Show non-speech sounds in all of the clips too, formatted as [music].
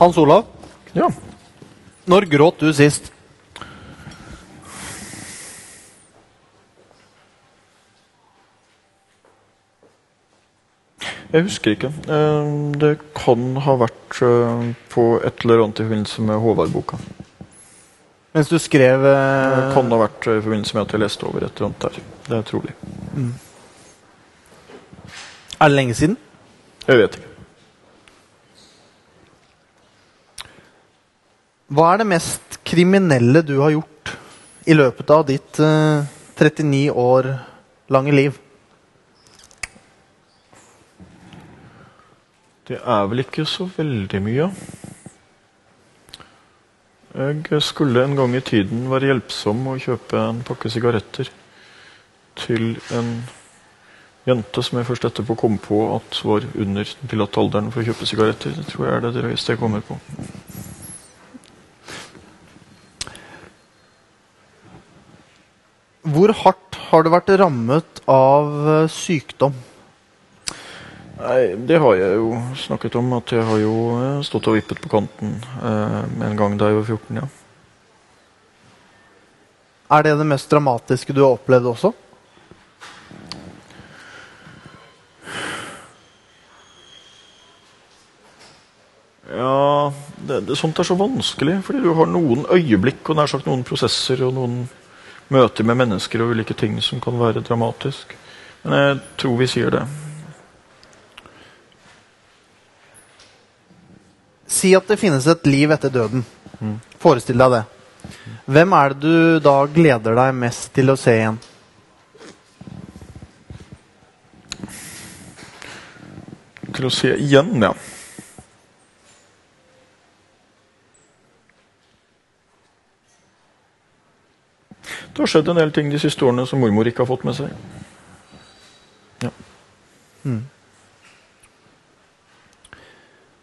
Hans Olav, Ja. når gråt du sist? Jeg husker ikke. Eh, Det kan ha vært eh, på et eller annet i forbindelse med Håvard-boka. Mens du skrev Det eh, kan ha vært eh, i forbindelse med at jeg leste over et eller annet der. Det er trolig. Er det lenge siden? Jeg vet ikke. Hva er det mest kriminelle du har gjort i løpet av ditt uh, 39 år lange liv? Det er vel ikke så veldig mye. Jeg skulle en gang i tiden være hjelpsom og kjøpe en pakke sigaretter til en jente som jeg først etterpå kom på at var under den alderen for å kjøpe sigaretter. Det tror jeg er det drøyeste jeg kommer på. Hvor hardt har du vært rammet av eh, sykdom? Nei, det har jeg jo snakket om. At jeg har jo eh, stått og vippet på kanten eh, en gang da jeg var 14, ja. Er det det mest dramatiske du har opplevd også? Ja, det, det, sånt er så vanskelig, fordi du har noen øyeblikk og nær sagt noen prosesser og noen møter med mennesker og ulike ting som kan være dramatisk. Men jeg tror vi sier det. Si at det finnes et liv etter døden. Forestill deg det. Hvem er det du da gleder deg mest til å se igjen? Til å se igjen, ja. Det har skjedd en del ting de siste årene som mormor ikke har fått med seg. Ja.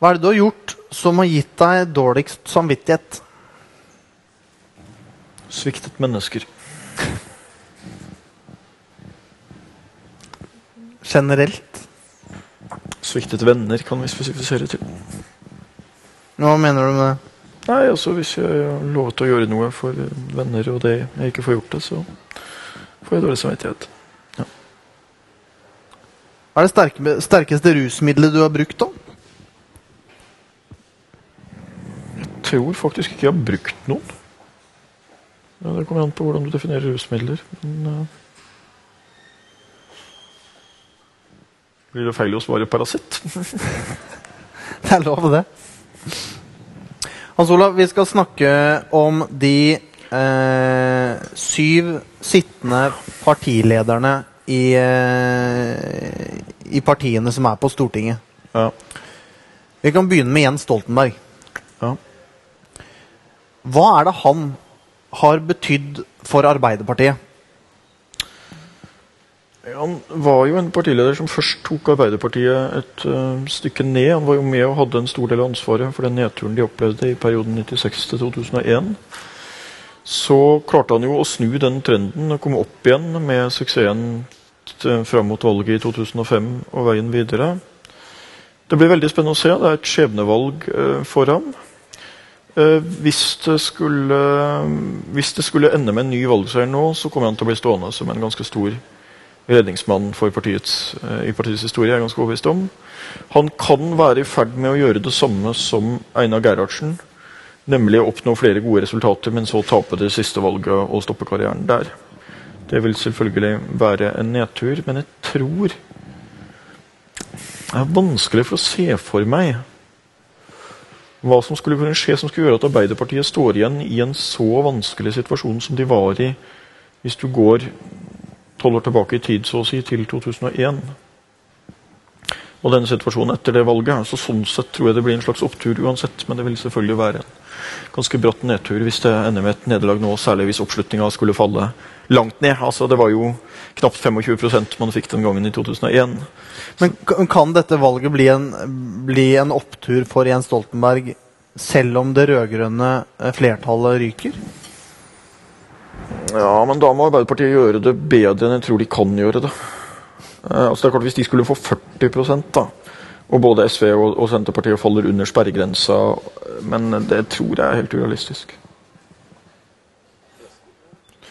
Hva er det du har gjort som har gitt deg dårligst samvittighet? Sviktet mennesker. Generelt? Sviktet venner, kan vi spesifisere til. Hva mener du med det? Nei, altså Hvis jeg har lovet å gjøre noe for venner, og det jeg ikke får gjort det, så får jeg dårlig samvittighet. Hva er det sterke, sterkeste rusmiddelet du har brukt? da? Jeg tror faktisk ikke jeg har brukt noen. Ja, det kommer an på hvordan du definerer rusmidler. Men, uh... Blir det feil å svare parasitt? [laughs] Det er lov, det. Hans Olav, vi skal snakke om de eh, syv sittende partilederne i, eh, i partiene som er på Stortinget. Ja. Vi kan begynne med Jens Stoltenberg. ja. Hva er det han har betydd for Arbeiderpartiet? Han var jo en partileder som først tok Arbeiderpartiet et uh, stykke ned. Han var jo med og hadde en stor del av ansvaret for den nedturen de opplevde i perioden 96 til 2001. Så klarte han jo å snu den trenden og komme opp igjen med suksessen fram mot valget i 2005 og veien videre. Det blir veldig spennende å se. Det er et skjebnevalg uh, for ham. Uh, hvis, det skulle, hvis det skulle ende med en ny valgseier nå, så kommer han til å bli stående som en ganske stor redningsmann for partiets, eh, i partiets historie. er ganske overbevist om. Han kan være i ferd med å gjøre det samme som Einar Gerhardsen. Nemlig å oppnå flere gode resultater, men så tape det siste valget og stoppe karrieren der. Det vil selvfølgelig være en nedtur, men jeg tror Det er vanskelig for å se for meg hva som skulle kunne skje som skulle gjøre at Arbeiderpartiet står igjen i en så vanskelig situasjon som de var i hvis du går tolv år tilbake i tid, så å si, til 2001. Og denne situasjonen etter det valget. Så sånn sett tror jeg det blir en slags opptur uansett, men det vil selvfølgelig være en ganske bratt nedtur hvis det ender med et nederlag nå, særlig hvis oppslutninga skulle falle langt ned. Altså, det var jo knapt 25% man fikk den gangen i 2001. Men kan dette valget bli en, bli en opptur for Jens Stoltenberg selv om det rød-grønne eh, flertallet ryker? Ja, men da må Arbeiderpartiet gjøre det bedre enn jeg tror de kan gjøre det. Eh, altså det er klart Hvis de skulle få 40 da, Og både SV og, og Senterpartiet faller under sperregrensa, men det tror jeg er helt urealistisk.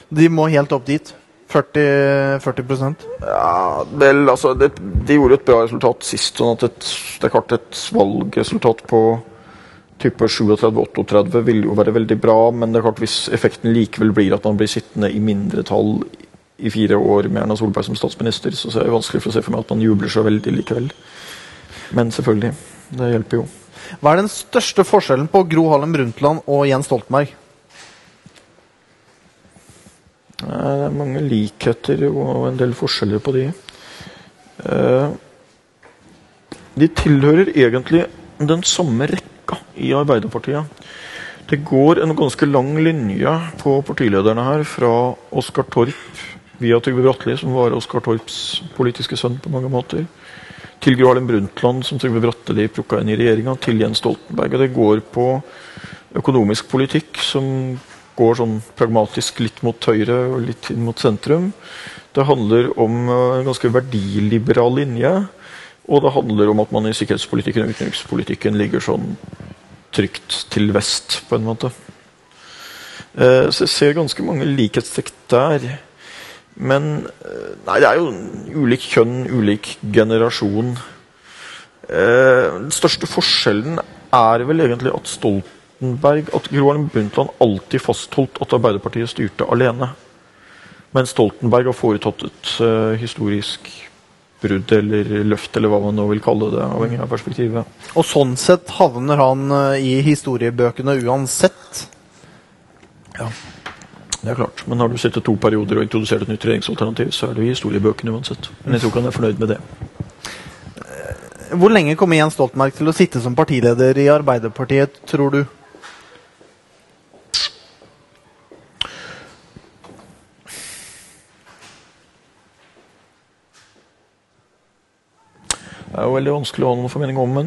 De må helt opp dit. 40, 40% Ja, vel, altså det, De gjorde et bra resultat sist. sånn at et, det er klart et valgresultat på type 37-38 vil jo være veldig bra, men det er klart hvis effekten likevel blir at man blir sittende i mindretall i fire år med Erna Solberg som statsminister, så er det vanskelig for å se for meg at man jubler så veldig likevel. Men selvfølgelig, det hjelper jo. Hva er den største forskjellen på Gro Harlem Brundtland og Jens Stoltenberg? Det er mange likheter og en del forskjeller på de. De tilhører egentlig den samme rekka i Arbeiderpartiet. Det går en ganske lang linje på partilederne her, fra Oskar Torp via Trygve Bratteli, som var Oskar Torps politiske sønn på mange måter, til Gro Harlem Brundtland, som Trygve Bratteli plukka inn i regjeringa, til Jens Stoltenberg. Og det går på økonomisk politikk som går sånn pragmatisk litt mot høyre og litt inn mot sentrum. Det handler om en ganske verdiliberal linje. Og det handler om at man i sikkerhetspolitikken og utenrikspolitikken ligger sånn trygt til vest, på en måte. Eh, så jeg ser ganske mange likhetstrekk der. Men Nei, det er jo ulik kjønn, ulik generasjon. Eh, den største forskjellen er vel egentlig at Stoltenberg at Gro Harlem Brundtland alltid fastholdt at Arbeiderpartiet styrte alene. Men Stoltenberg har foretatt et historisk brudd eller løft, eller hva man nå vil kalle det. avhengig av perspektivet. Og sånn sett havner han uh, i historiebøkene uansett? Ja, det er klart. Men har du sittet to perioder og introdusert et nytt regjeringsalternativ, så er det i historiebøkene uansett. Men jeg tror ikke han er fornøyd med det. Hvor lenge kommer Jens Stoltenberg til å sitte som partileder i Arbeiderpartiet, tror du? Det er jo veldig vanskelig å ha noen formening om, men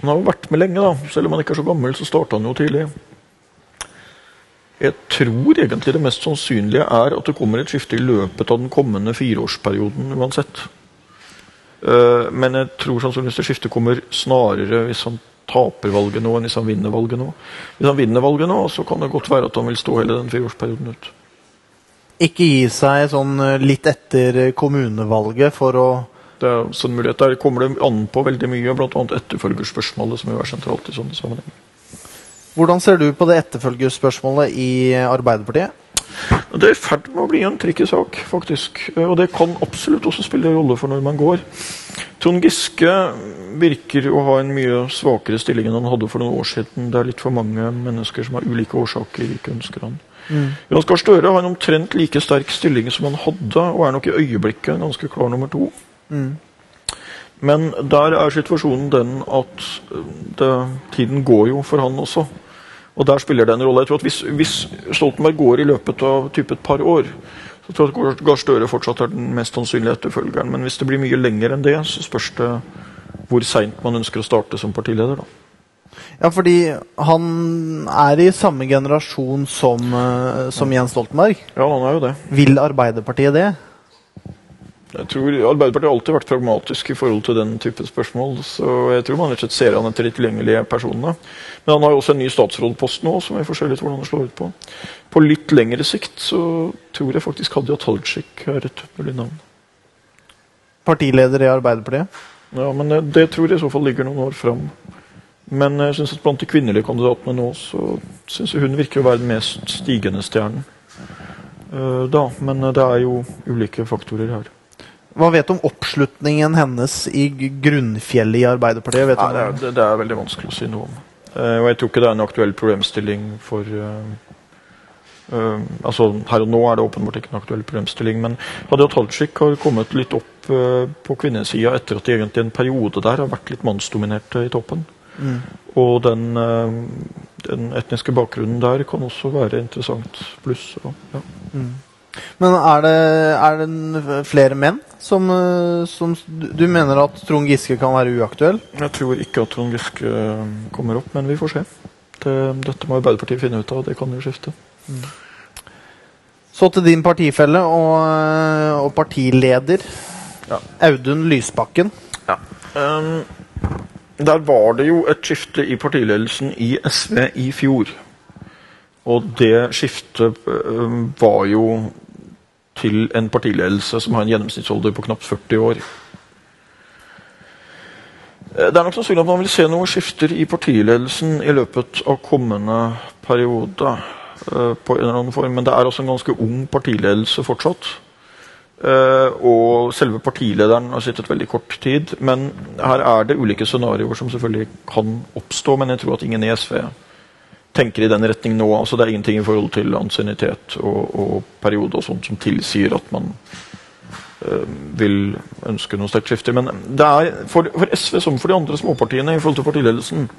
han har jo vært med lenge, da. Selv om han ikke er så gammel, så starta han jo tidlig. Jeg tror egentlig det mest sannsynlige er at det kommer et skifte i løpet av den kommende fireårsperioden uansett. Eh, men jeg tror sannsynligvis det skiftet kommer snarere hvis han taper valget nå, enn hvis han vinner valget nå. Hvis han vinner valget nå, så kan det godt være at han vil stå hele den fireårsperioden ut. Ikke gi seg sånn eh, litt etter kommunevalget for å det er sånn mulighet. Der kommer det an på veldig mye, bl.a. etterfølgerspørsmålet, som jo er sentralt i sånne sammenhenger. Hvordan ser du på det etterfølgerspørsmålet i Arbeiderpartiet? Det er i ferd med å bli en tricky sak, faktisk. Og det kan absolutt også spille en rolle for når man går. Trond Giske virker å ha en mye svakere stilling enn han hadde for noen år siden. Det er litt for mange mennesker som av ulike årsaker ikke ønsker han. Mm. Jonas Gahr Støre har en omtrent like sterk stilling som han hadde, og er nok i øyeblikket en ganske klar nummer to. Mm. Men der er situasjonen den at eh, det, tiden går jo for han også. Og der spiller det en rolle. Jeg tror at Hvis, hvis Stoltenberg går i løpet av type et par år, så tror jeg at Gahr Støre fortsatt er den mest sannsynlige etterfølgeren. Men hvis det blir mye lenger enn det, så spørs det hvor seint man ønsker å starte som partileder. da. Ja, fordi han er i samme generasjon som, eh, som Jens Stoltenberg. Ja, han er jo det. Vil Arbeiderpartiet det? Jeg tror Arbeiderpartiet har alltid vært pragmatisk i forhold til den type spørsmål. Så jeg tror man rett og slett ser han etter de tilgjengelige personene. Men han har jo også en ny statsrådpost nå, som se litt hvordan det slår ut på. På litt lengre sikt så tror jeg faktisk Hadia Tajik er et mulig navn. Partileder i Arbeiderpartiet? Ja, men det, det tror jeg i så fall ligger noen år fram. Men jeg synes at blant de kvinnelige kandidatene nå, så syns jeg hun virker å være den mest stigende stjernen. Uh, da, men det er jo ulike faktorer her. Hva vet du om oppslutningen hennes i grunnfjellet i Arbeiderpartiet? Nei, det, er, det, er, veldig vanskelig å si noe om. Uh, og jeg tror ikke det er en aktuell problemstilling for uh, uh, altså Her og nå er det åpenbart ikke en aktuell problemstilling, men Hadia Tajik har kommet litt opp på kvinnesida etter at de egentlig en periode der har vært litt mannsdominerte i toppen. Mm. Og den, den, etniske bakgrunnen der kan også være interessant. Pluss. Ja. Mm. Men er det, er det flere menn som, som, Du mener at Trond Giske kan være uaktuell? Jeg tror ikke at Trond Giske kommer opp, men vi får se. Det, dette må Arbeiderpartiet finne ut av, og det kan jo skifte. Mm. Så til din partifelle og, og partileder. Ja. Audun Lysbakken. Ja. Um, der var det jo et skifte i partiledelsen i SV i fjor. Og det skiftet var jo til en partiledelse som har en gjennomsnittsalder på knapt 40 år. Eh, det er nok sannsynlig at man vil se noen skifter i partiledelsen i løpet av kommende periode. Uh, på en eller annen form, Men det er også en ganske ung partiledelse fortsatt. Uh, og selve partilederen har sittet veldig kort tid. Men her er det ulike scenarioer som selvfølgelig kan oppstå. Men jeg tror at ingen i SV tenker i den retning nå. altså Det er ingenting i forhold til ansiennitet og, og periode og sånt som tilsier at man øh, vil ønske noe sterkt skifte. Men det er, for, for, SV som for de andre småpartiene i forhold til partiledelsen,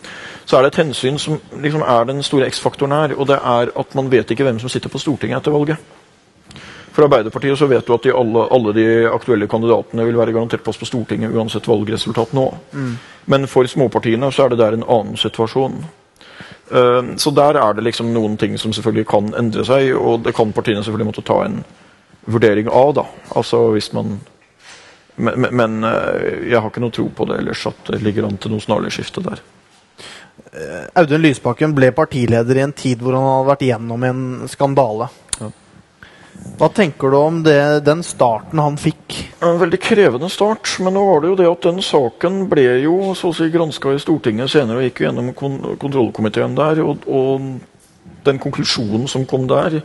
så er det et hensyn som liksom er den store X-faktoren her. Og det er at man vet ikke hvem som sitter på Stortinget etter valget. For Arbeiderpartiet så vet du at de alle, alle, de aktuelle kandidatene vil være garantert plass på Stortinget uansett valgresultat nå. Mm. Men for småpartiene så er det der en annen situasjon. Eh, så der er det liksom noen ting som selvfølgelig kan endre seg, og det kan partiene selvfølgelig måtte ta en vurdering av. da. Altså hvis man men, men, eh, jeg har ikke noe tro på det ellers, at det ligger an til noe snarlig skifte der. Eh, Audun Lysbakken ble partileder i en tid hvor han hadde vært gjennom en skandale. Hva tenker du om det, den starten han fikk? En veldig krevende start. Men nå var det jo det at den saken ble jo så å si granska i Stortinget senere og gikk jo gjennom kon kontrollkomiteen der. Og, og, den konklusjonen som kom der,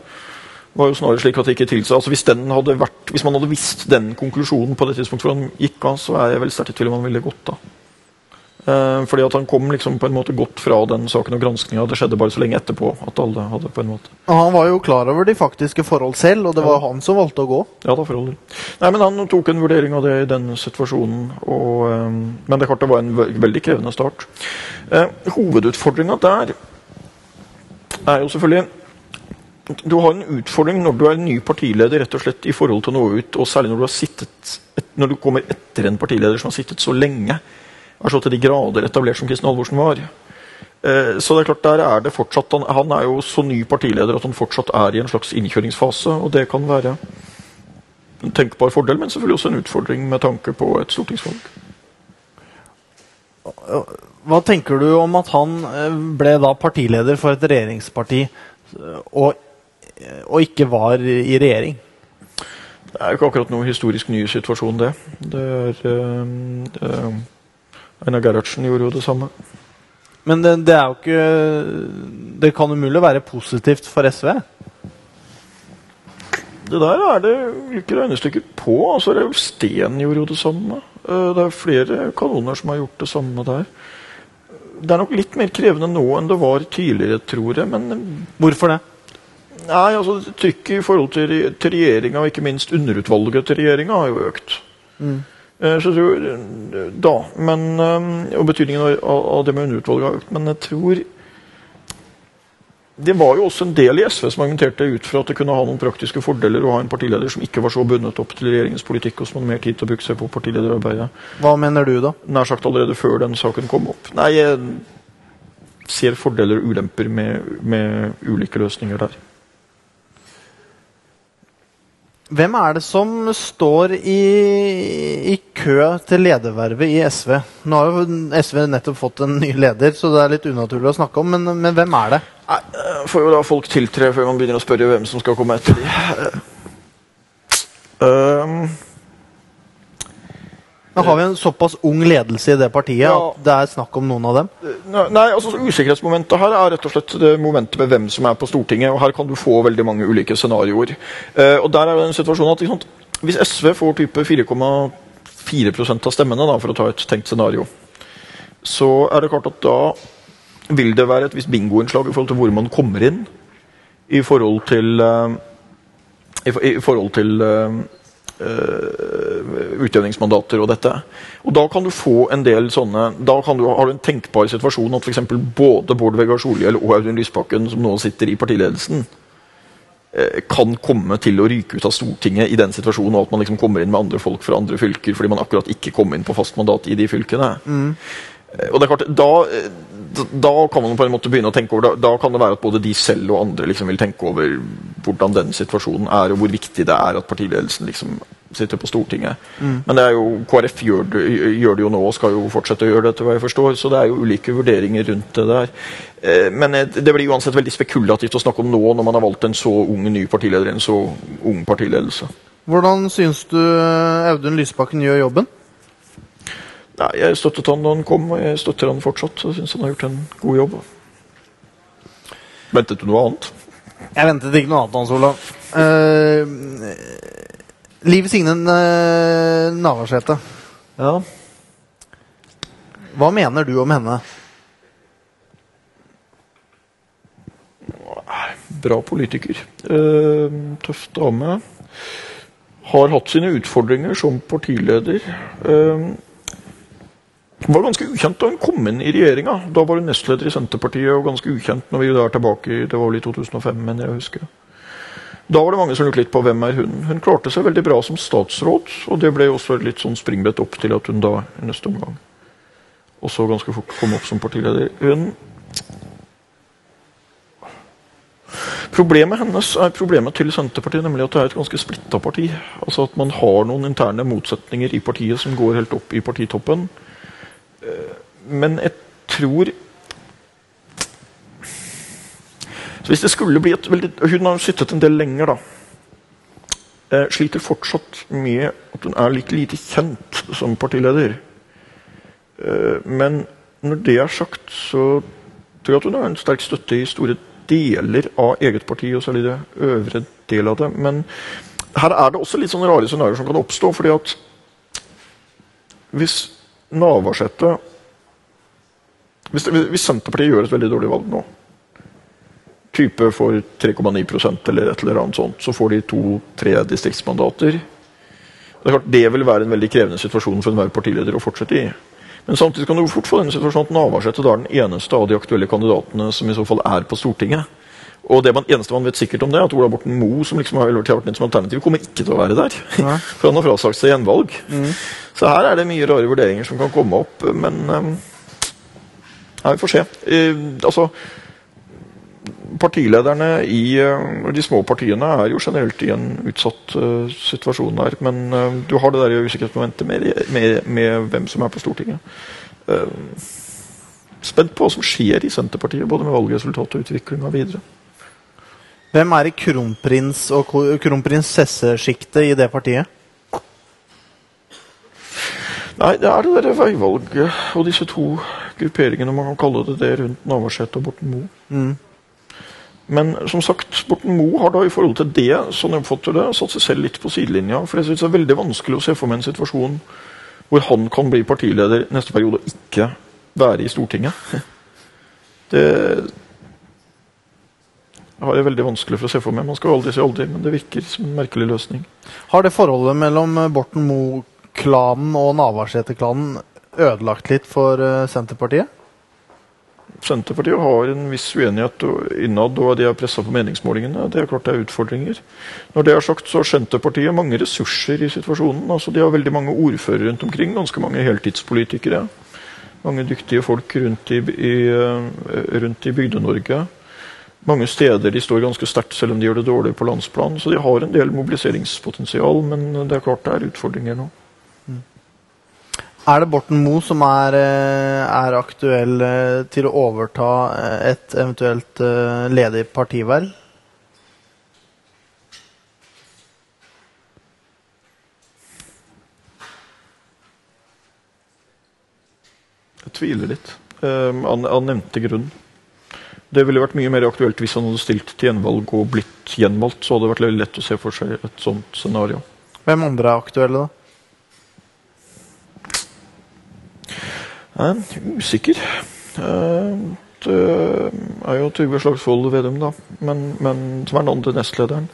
var jo snarere slik at det ikke tilsa altså hvis, vært, hvis man hadde visst den konklusjonen på det tidspunktet hvor han gikk av, så er jeg vel sterkt i tvil om han ville gått av. Eh, fordi at han kom liksom på en måte godt fra den saken og granskinga. Det skjedde bare så lenge etterpå. at alle hadde på en måte. Han var jo klar over de faktiske forhold selv, og det var ja. han som valgte å gå? Ja, da forhold. Nei, men Han tok en vurdering av det i den situasjonen. Og, eh, men det, kartet var en veldig krevende start. Eh, Hovedutfordringa der er jo selvfølgelig du har en utfordring når du er ny partileder rett og slett i forhold til å nå ut, og særlig når du, har sittet, når du kommer etter en partileder som har sittet så lenge er så til de grader etablert som Kristin Halvorsen var. Eh, så det er klart, der er det fortsatt, han, han, er jo så ny partileder at han fortsatt er i en slags innkjøringsfase. og Det kan være en tenkbar fordel, men selvfølgelig også en utfordring med tanke på et stortingsvalg. Hva tenker du om at han eh, ble da partileder for et regjeringsparti eh, og, og ikke var i regjering? Det er jo ikke akkurat noe historisk ny situasjon, det. Det er, det er Einar Gerhardsen gjorde jo det samme. Men det, det, er jo ikke Det kan umulig være positivt for SV? Det der er det ulike regnestykker på. altså Reulf Steen gjorde jo det samme. Eh, det er flere kanoner som har gjort det samme der. Det er nok litt mer krevende nå enn det var tidligere, tror jeg. Men Hvorfor det? Nei, altså Trykket i forhold til, til regjeringa, og ikke minst underutvalget til regjeringa, har jo økt. Mm. Eh, så jeg tror, eh, da, men, eh, Og betydningen av det med underutvalget har økt. Men jeg tror det var jo også en del i SV som argumenterte ut fra at det kunne ha noen praktiske fordeler å ha en partileder som ikke var så bundet opp til regjeringens politikk, og som hadde mer tid til å bruke seg på partilederarbeidet. Hva mener du, da? Nær sagt allerede før den saken kom opp. Nei, jeg ser fordeler og ulemper med, med ulike løsninger der. Hvem er det som står i, i, kø til ledervervet i SV? Nå har jo SV nettopp fått en ny leder, så det er litt unaturlig å snakke om. Men, men hvem er det? Nei, eh, får jo da folk tiltre før man begynner å spørre hvem som skal komme etter dem. Uh, men Har vi en såpass ung ledelse i det partiet ja. at det er snakk om noen av dem? Nei, altså Usikkerhetsmomentet her er rett og slett det momentet med hvem som er på Stortinget. og Her kan du få veldig mange ulike scenarioer. Eh, og der er den en situasjon at sant, Hvis SV får type 4,4% av stemmene, da, for å ta et tenkt scenario, så er det klart at da vil det være et visst bingoinnslag i forhold til hvor man kommer inn. I forhold til, uh, i, i, forhold til uh, utjevningsmandater og dette. Og Da kan du få en del sånne Da du, har du en tenkbar situasjon at f.eks. både Bård Vegar Solhjell og Audun Lysbakken, som nå sitter i partiledelsen, uh, kan komme til å ryke ut av Stortinget i den situasjonen, og at man liksom kommer inn med andre folk fra andre fylker fordi man akkurat ikke kom inn på fast mandat i de fylkene. Mm. Uh, og det er klart, da da, da kan man på en måte begynne å tenke over da, da kan det være at både de selv og andre liksom vil tenke over hvordan den situasjonen er, og hvor viktig det er at partiledelsen liksom sitter på Stortinget. Men det er jo, KrF gjør det, gjør det jo nå og skal jo fortsette å gjøre det, etter hva jeg forstår. Så det er jo ulike vurderinger rundt det der. Eh, Men eh, det blir uansett veldig spekulativt å snakke om nå, når man har valgt en så ung ny partileder, en så ung partiledelse. Hvordan syns du eh, Audun Lysbakken gjør jobben? Nei, Jeg støttet han da han kom, og jeg støtter han fortsatt. Jeg syns han har gjort en god jobb. Ventet du noe annet? Jeg ventet ikke noe annet, Hans Olav. Uh, Liv Signe uh, Navarsete, Ja. hva mener du om henne? Bra politiker. Uh, tøff dame. Har hatt sine utfordringer som partileder. Eh, var ganske ukjent da hun kom inn i regjeringa. Da var hun nestleder i Senterpartiet, og ganske ukjent når vi er tilbake i det var vel i 2005, mener jeg husker. Da var det mange som lurte litt på hvem er hun. Hun klarte seg veldig bra som statsråd, og det ble også litt sånn springbrett opp til at hun da i neste omgang også ganske fort kom opp som partileder. Hun Problemet hennes er problemet til Senterpartiet, nemlig at det er et ganske splitta parti. Altså at man har noen interne motsetninger i partiet som går helt opp i partitoppen. Eh, Men jeg tror Så hvis det skulle bli et veldig Hun har sittet en del lenger, da. Eh, sliter fortsatt med at hun er litt lite kjent som partileder. Eh, Men når det er sagt, så tror jeg at hun har en sterk støtte i store deler av eget parti, og særlig det øvre del av det. Men her er det også litt sånne rare scenarioer som kan oppstå. fordi at hvis Navarsete hvis, hvis Senterpartiet gjør et veldig dårlig valg nå, type for 3,9% eller et eller annet sånt, så får de to-tre distriktsmandater. Det er klart det vil være en veldig krevende situasjon for enhver partileder å fortsette i. Men samtidig kan du fort få denne situasjonen at Navarsete er den eneste av de aktuelle kandidatene som i så fall er på Stortinget. Og det man, eneste man vet sikkert om det, er at Ola Borten Moe, som liksom har vært nytt som alternativ, kommer ikke til å være der. Ja. [laughs] For han har frasagt seg gjenvalg. Så her er det mye rare vurderinger som kan komme opp, men um, Nei, vi får se. Uh, altså Partilederne i uh, de små partiene er jo generelt i en utsatt uh, situasjon der. Men du har det der usikkerhetsmomentet med, med, med hvem som er på Stortinget. Spent på hva som skjer i Senterpartiet, både med valgresultatet og utviklinga videre. Hvem er i kronprins- og kronprinsessesjiktet i det partiet? Nei, det er det der veivalget og disse to grupperingene, man kan kalle det det, rundt Navarsete og Borten Moe. Mm. Men som sagt, Borten Moe har da i forhold til det, sånn jeg oppfatter det, satt seg selv litt på sidelinja. For jeg synes det er veldig vanskelig å se for meg en situasjon hvor han kan bli partileder neste periode og ikke være i Stortinget. [laughs] Det har jeg veldig vanskelig for å se for meg. Man skal jo aldri si aldri, men det virker som en merkelig løsning. Har det forholdet mellom eh, Borten Moe-klanen og Navarsete-klanen ødelagt litt for eh, Senterpartiet? Senterpartiet har en viss uenighet innad, og de er pressa på meningsmålingene. Det er klart det er utfordringer. Når det er sagt, så har Senterpartiet mange ressurser i situasjonen. Altså, De har veldig mange ordførere rundt omkring, ganske mange heltidspolitikere. Mange dyktige folk rundt i, i, eh, rundt i Bygde-Norge. Mange steder de står ganske sterkt, selv om de gjør det dårlig på landsplan. Så de har en del mobiliseringspotensial, men det er klart det er utfordringer nå. Er det Borten Moe som er, eh, er aktuell eh, til å overta eh, et eventuelt ledig partiverv? Jeg tviler litt. Um, av av nevnte grunn. Det ville vært mye mer aktuelt hvis han hadde stilt til gjenvalg og blitt gjenvalgt. Så hadde det vært lett å se for seg et sånt scenario. Hvem andre er aktuelle, da? Jeg er usikker. Eh, Det er jo Trygve Slagsvold Vedum, da, men, men, som er den andre nestlederen.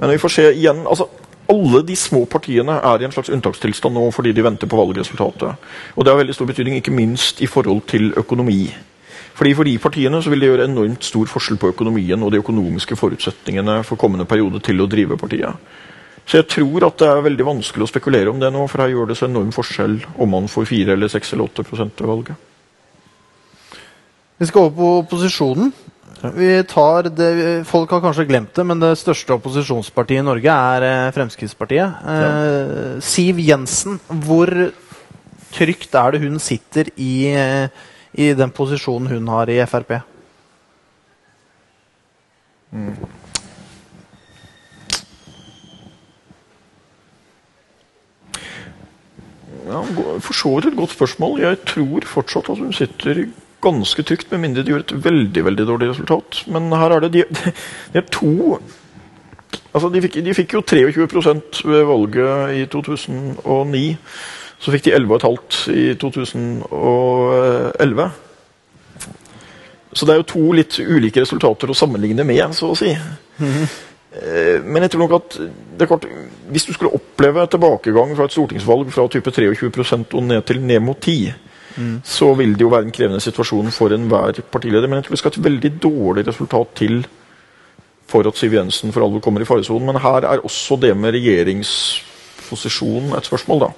Men vi får se igjen. altså alle de små partiene er i en slags unntakstilstand nå fordi de venter på valgresultatet. Og det har veldig stor betydning, ikke minst i forhold til økonomi. Fordi For de partiene så vil det gjøre enormt stor forskjell på økonomien og de økonomiske forutsetningene for kommende periode til å drive partiet. Så jeg tror at det er veldig vanskelig å spekulere om det nå, for her gjør det så enorm forskjell om man får 4 eller 6 eller 8% ved valget. Vi skal over på opposisjonen. Vi tar det, folk har kanskje glemt det, men det største opposisjonspartiet i Norge er eh, Fremskrittspartiet. Eh, Siv Jensen, hvor trygt er det hun sitter i, eh, i den posisjonen hun har i Frp? Ja, For så vidt et godt spørsmål. Jeg tror fortsatt at hun sitter ganske trygt, med mindre de gjør et veldig veldig dårlig resultat. Men her er det de, [laughs] de er to Altså, de fikk, de fikk jo 23 ved valget i 2009. Så fikk de 11,5 i 2011. Så det er jo to litt ulike resultater å sammenligne med, så å si. Eh, Men jeg tror nok at det er klart, hvis du skulle oppleve tilbakegang fra et stortingsvalg fra type 23 og ned til ned mot 10 så vil det jo være en krevende situasjon for enhver partileder. Men jeg tror det skal et veldig dårlig resultat til for at Siv Jensen for alvor kommer i faresonen. Men her er også det med regjeringsposisjon et spørsmål, da.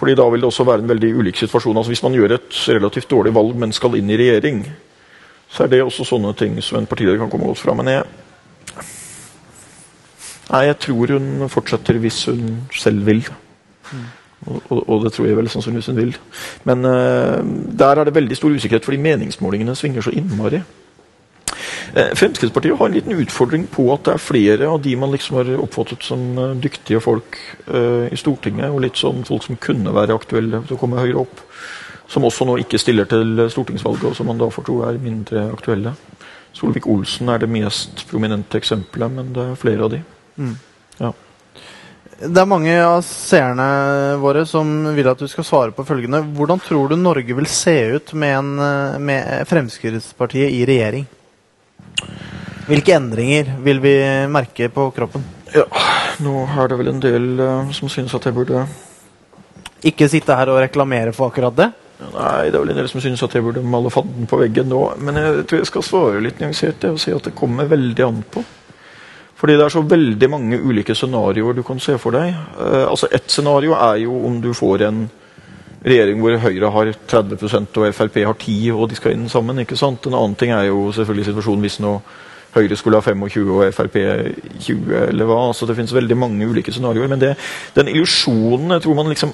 Fordi da vil det også være en veldig ulik situasjon. Altså Hvis man gjør et relativt dårlig valg, men skal inn i regjering, så er det også sånne ting som en partileder kan komme godt fra. Men jeg, nei, jeg tror hun fortsetter hvis hun selv vil. Og, og, og det tror jeg vel sannsynligvis hun vil. Men uh, der er det veldig stor usikkerhet, fordi meningsmålingene svinger så innmari. Eh, Fremskrittspartiet har en liten utfordring på at det er flere av de man liksom har oppfattet som eh, dyktige folk eh, i Stortinget, og litt sånn folk som kunne være aktuelle til å komme høyere opp, som også nå ikke stiller til stortingsvalget, og som man da får tro er mindre aktuelle. Solvik-Olsen er det mest prominente eksempelet, men det er flere av de. Ja. Det er mange av seerne våre som vil at du skal svare på følgende. Hvordan tror du Norge vil se ut med, en, med Fremskrittspartiet i regjering? Hvilke endringer vil vi merke på kroppen? ja, nå er det vel en del uh, som synes at jeg burde Ikke sitte her og reklamere for akkurat det? Nei, det er vel en del som synes at jeg burde male fanden på veggen nå. Men jeg tror jeg skal svare litt nyansert og si at det kommer veldig an på. Fordi det er så veldig mange ulike scenarioer du kan se for deg. Uh, altså Ett scenario er jo om du får en regjering hvor Høyre har 30% og Frp har 10 og de skal inn sammen. ikke sant? En annen ting er jo selvfølgelig situasjonen hvis nå Høyre skulle ha 25 og Frp 20, eller hva. altså Det finnes veldig mange ulike scenarioer. Men det, den illusjonen jeg tror man liksom.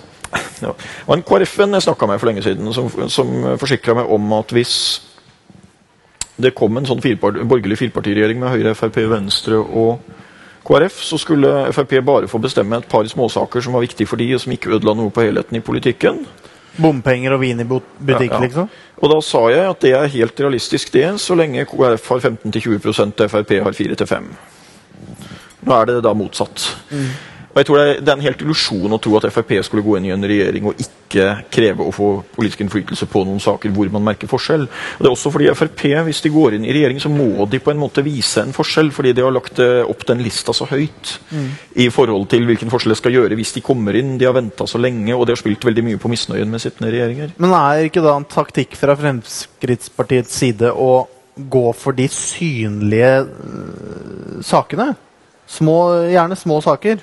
Det var en KrF-en jeg snakka med for lenge siden, som, som forsikra meg om at hvis det kom en sånn firpart, borgerlig firepartiregjering med Høyre, Frp, Venstre og KrF, så skulle Frp bare få bestemme et par småsaker som var viktige for de, og som ikke ødela noe på helheten i politikken. Bompenger og vin i bu- butikk, Ja, ja. liksom? Og da sa jeg at det er helt realistisk, det, så lenge KrF har 15-20 og Frp har 4-5. Nå er det da motsatt. Og jeg tror det er, det er en helt illusjon å tro at Frp skulle gå inn i en regjering og ikke kreve å få politisk innflytelse på noen saker hvor man merker forskjell. Og det er også fordi Frp, hvis de går inn i regjering, så må de på en måte vise en forskjell, fordi de har lagt eh, opp den lista så høyt i forhold til hvilken forskjell det skal gjøre hvis de kommer inn. De har venta så lenge, og de har spilt veldig mye på misnøyen med sittende regjeringer. Men er ikke da en taktikk fra Fremskrittspartiets side å gå for de synlige øh, sakene? Små, gjerne små saker.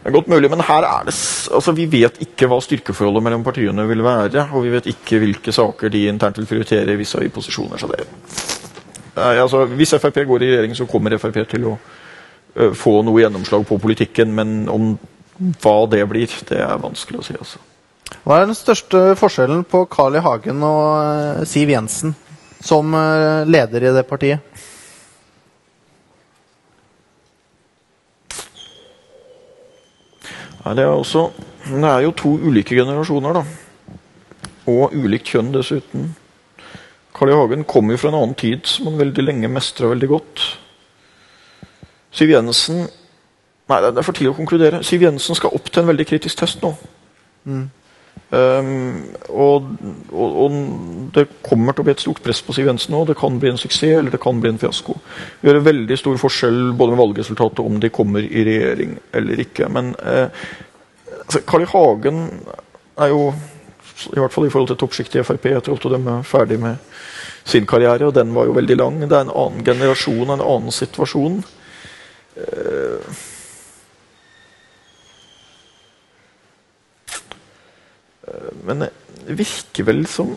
Det er godt mulig, men her er det altså Vi vet ikke hva styrkeforholdet mellom partiene vil være, og vi vet ikke hvilke saker de internt vil prioritere hvis de er i posisjoner. så det altså, Hvis Frp går i regjering, så kommer Frp til å få noe gjennomslag på politikken, men om hva det blir, det er vanskelig å si. altså. Hva er den største forskjellen på Carl I. Hagen og Siv Jensen som leder i det partiet? Nei, det, er også, det er jo to ulike generasjoner, da. Og ulikt kjønn dessuten. Carl I. Hagen kom jo fra en annen tid som han veldig lenge mestra veldig godt. Siv Jensen Nei, det er for tidlig å konkludere. Siv Jensen skal opp til en veldig kritisk test nå. Um, og, og, og det kommer til å bli et stort press på Siv Jensen nå. Det kan bli en suksess, eller det kan bli en fiasko. Det gjør en veldig stor forskjell både med valgresultatet om de kommer i regjering eller ikke. Men eh, altså, I. Hagen er jo, i hvert fall i forhold til toppsjiktet i Frp, etter at de er ferdig med sin karriere, og den var jo veldig lang. Det er en annen generasjon, en annen situasjon. Eh, Men det virker vel som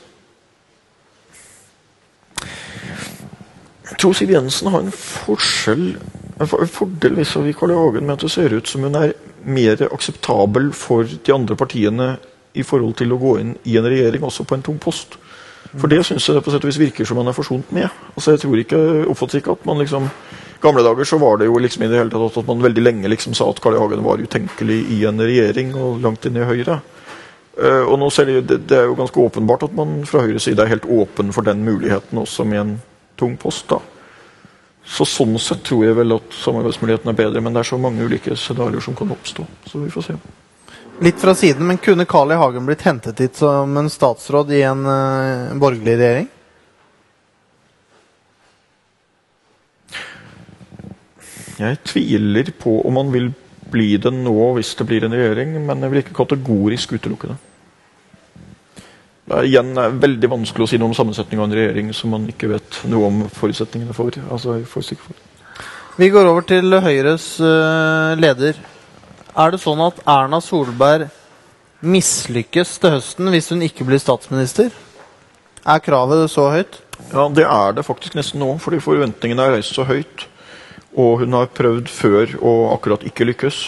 Jeg tror Siv Jensen har en forskjell en fordel hvis vi Carl I. Hagen med at det ser ut som hun er mer akseptabel for de andre partiene i forhold til å gå inn i en regjering, også på en tung post. For det syns jeg på sett og vis virker som man er forsont med. Altså jeg tror ikke, ikke at man liksom gamle dager så var det jo liksom i det hele tatt at man veldig lenge liksom sa at Karl I. Hagen var utenkelig i en regjering, og langt inn i Høyre. Uh, og nå ser det, det, det, er jo ganske åpenbart at man fra Høyres side er helt åpen for den muligheten også med en tung post. da. Så Sånn sett tror jeg vel at samarbeidsmuligheten er bedre, men det er så mange ulike scenarioer som kan oppstå. Så vi får se. Litt fra siden, men kunne Carl I. Hagen blitt hentet hit som en statsråd i en uh, borgerlig regjering? Jeg tviler på om han vil bli det nå hvis det blir en regjering, men jeg vil ikke kategorisk utelukke det. Det er igjen veldig vanskelig å si noe om sammensetning av en regjering som man ikke vet noe om forutsetningene for. Altså, for. Vi går over til Høyres uh, leder. Er det sånn at Erna Solberg mislykkes til høsten hvis hun ikke blir statsminister? Er kravet så høyt? Ja, det er det faktisk nesten nå, fordi forventningene er reist så høyt. Og hun har prøvd før og akkurat ikke lykkes.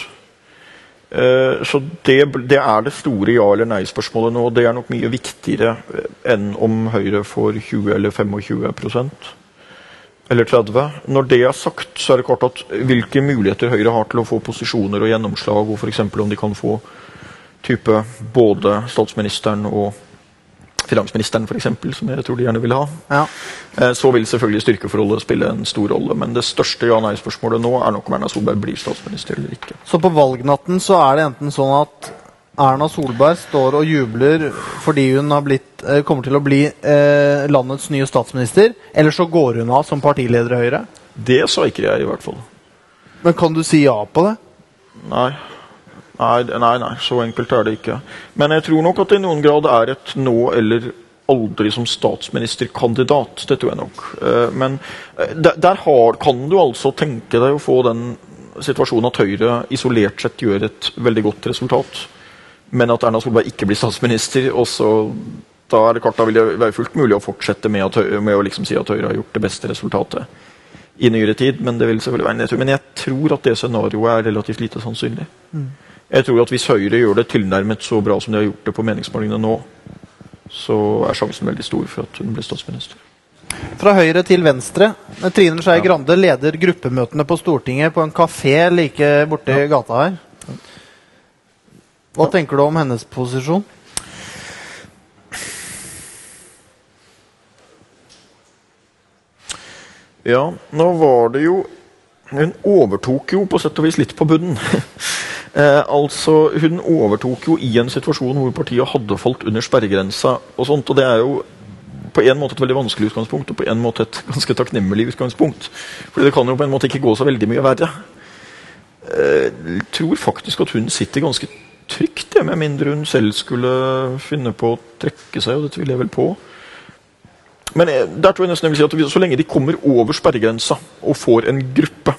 Eh, så det, det, er det store ja- eller nei-spørsmålet nå. Det er nok mye viktigere eh, enn om Høyre får 20 eller 25% eller 30 Når det er sagt, så er det klart at hvilke muligheter Høyre har til å få posisjoner og gjennomslag, og f.eks. om de kan få type både statsministeren og finansministeren, f.eks., som jeg tror de gjerne vil ha, ja. Eh, så vil selvfølgelig styrkeforholdet spille en stor rolle. Men det største ja-nei-spørsmålet nå er nok om Erna Solberg blir statsminister eller ikke. Så på valgnatten så er det enten sånn at Erna Solberg står og jubler fordi hun blitt, eh, kommer til å bli eh, landets nye statsminister, eller så går hun av som partileder i Høyre? Det sa ikke jeg, i hvert fall. Men kan du si ja på det? Nei. Nei, nei, nei, så enkelt er det ikke. Men jeg tror nok at det i noen grad er et nå eller aldri som statsministerkandidat. Det tror jeg nok. Eh, men eh, der, der har, kan du altså tenke deg å få den situasjonen at Høyre isolert sett gjør et veldig godt resultat, men at Erna Solberg ikke blir statsminister. og så da er det klart, da vil det være fullt mulig å fortsette med, at, med å liksom si at Høyre har gjort det beste resultatet i nyere tid. Men det vil selvfølgelig være en nedtur. Men jeg tror at det scenarioet er relativt lite sannsynlig. Mm. Jeg tror at hvis Høyre gjør det tilnærmet så bra som de har gjort det på meningsmålingene nå, så er sjansen veldig stor for at hun blir statsminister. Fra høyre til venstre. Trine Skei Grande leder gruppemøtene på Stortinget på en kafé like borti ja. gata her. Hva tenker du om hennes posisjon? Ja, nå var det jo Hun overtok jo på sett og vis litt på bunnen. [laughs] Eh, altså, Hun overtok jo i en situasjon hvor partiet hadde falt under sperregrensa. og sånt, og Det er jo på en måte et veldig vanskelig utgangspunkt og på en måte et [laughs] ganske takknemlig utgangspunkt. Fordi det kan jo på en måte ikke gå så veldig mye verre. Jeg eh, tror faktisk at hun sitter ganske trygt, det, med mindre hun selv skulle finne på å trekke seg. og det tviler jeg vel på. Men jeg, der tror jeg nesten jeg vil si at så lenge de kommer over sperregrensa og får en gruppe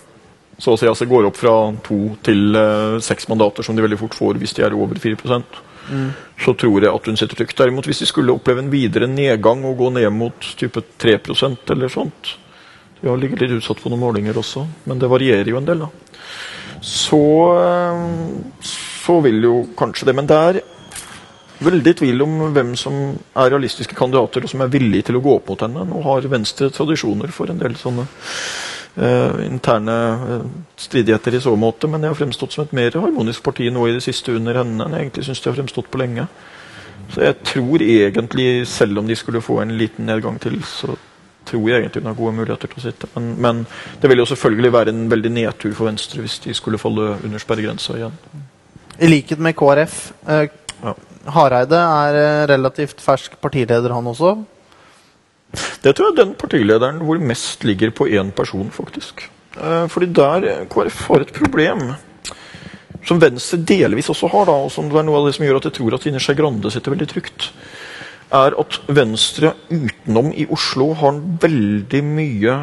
så å si altså går opp fra to til uh, seks mandater, som de veldig fort får hvis de er over 4 mm. så tror jeg at hun sitter trygt. Derimot, hvis de skulle oppleve en videre nedgang og gå ned mot type 3% eller sånt De har ligget litt utsatt på noen målinger også, men det varierer jo en del, da. Så, uh, så vil jo kanskje det. Men det er veldig tvil om hvem som er realistiske kandidater, og som er villige til å gå opp mot henne. Nå har Venstre tradisjoner for en del sånne Uh, interne uh, stridigheter i så måte, men det har fremstått som et mer harmonisk parti nå i det siste under henne enn jeg egentlig syns det har fremstått på lenge. Så jeg tror egentlig, selv om de skulle få en liten nedgang til, så tror jeg egentlig hun har gode muligheter til å sitte. Men, men det vil jo selvfølgelig være en veldig nedtur for Venstre hvis de skulle falle under sperregrensa igjen. I likhet med KrF. Eh, ja. Hareide er relativt fersk partileder, han også. Det tror jeg den partilederen hvor mest ligger på én person, faktisk. Eh, fordi der KrF har et problem som Venstre delvis også har, da, og som er noe av det som gjør at jeg tror at Trine Skei Grande sitter veldig trygt, er at Venstre utenom i Oslo har veldig mye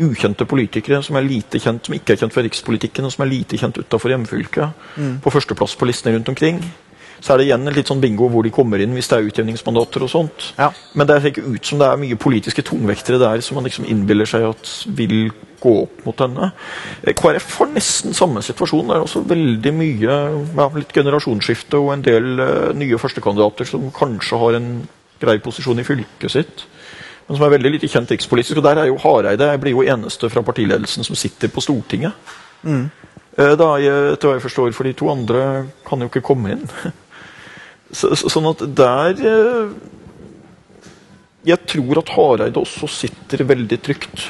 ukjente politikere som er lite kjent, som ikke er kjent for rikspolitikken, og som er lite kjent utafor hjemfylket. Mm. På førsteplass på listene rundt omkring. Så er det igjen litt sånn bingo hvor de kommer inn hvis det er utjevningsmandater og sånt. Ja. Men det ser ikke ut som det er mye politiske tungvektere der som man liksom innbiller seg at vil gå opp mot henne. Eh, KrF har nesten samme situasjon. Det er også veldig mye ja, litt generasjonsskifte og en del uh, nye førstekandidater som kanskje har en grei posisjon i fylket sitt. Men som er veldig lite kjent rikspolitisk. Og der er jo Hareide jeg blir jo eneste fra partiledelsen som sitter på Stortinget. Mm. Eh, Da, etter hva jeg forstår, for de to andre kan jo ikke komme inn. [laughs] Så, så, sånn at der eh, Jeg tror at Hareide også sitter veldig trygt.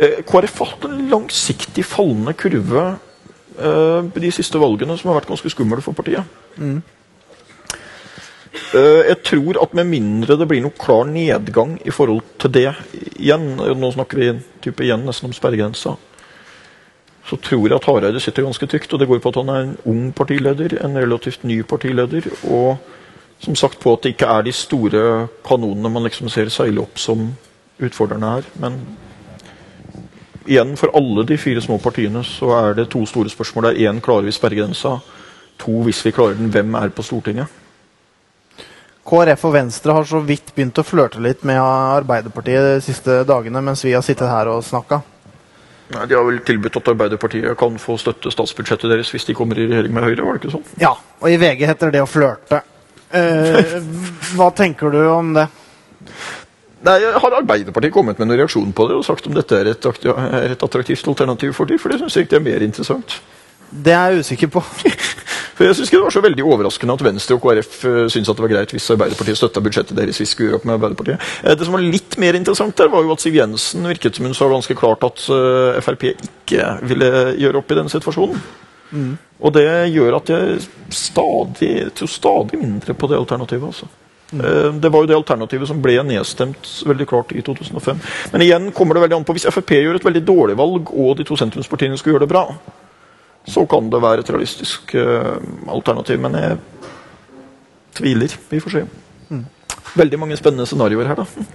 Eh, KrF har hatt en langsiktig fallende kurve eh, de siste valgene som har vært ganske skumle for partiet. Eh, jeg tror at med mindre det blir noe klar nedgang i forhold til det igjen Nå snakker vi type igjen nesten om sperregrensa så tror jeg at Hareide sitter ganske trygt. Og det går på at han er en ung partileder, en relativt ny partileder. Og som sagt på at det ikke er de store kanonene man liksom ser seile opp som utfordrerne her. Men igjen, for alle de fire små partiene så er det to store spørsmål. Det er én, klarer vi sperregrensa? To, hvis vi klarer den, hvem er på Stortinget? KrF og Venstre har så vidt begynt å flørte litt med Arbeiderpartiet de siste dagene mens vi har sittet her og snakka. Nei, De har vel tilbudt at Arbeiderpartiet kan få støtte statsbudsjettet deres hvis de kommer i regjering med Høyre? var det ikke sånn? Ja, og i VG heter det å flørte. Eh, hva tenker du om det? Nei, Har Arbeiderpartiet kommet med noen reaksjon på det og sagt om dette er et, er et attraktivt alternativ for dem? For det syns jeg ikke er mer interessant. Det er jeg usikker på. [laughs] For jeg synes ikke Det var så veldig overraskende at Venstre og KrF uh, syntes at det var greit hvis Arbeiderpartiet støtta budsjettet deres. hvis vi opp med Arbeiderpartiet. Eh, det som var litt mer interessant, der var jo at Siv Jensen virket som hun sa ganske klart at uh, Frp ikke ville gjøre opp i den situasjonen. Og det gjør at jeg stadig, tror stadig mindre på det alternativet. altså. Mm. Det var jo det alternativet som ble nedstemt veldig klart i 2005. Men igjen kommer det veldig an på hvis Frp gjør et veldig dårlig valg, og de to sentrumspartiene skulle gjøre det bra, så kan det være et realistisk eh, alternativ. Men jeg tviler. Vi får se. Veldig mange spennende scenarioer her, da.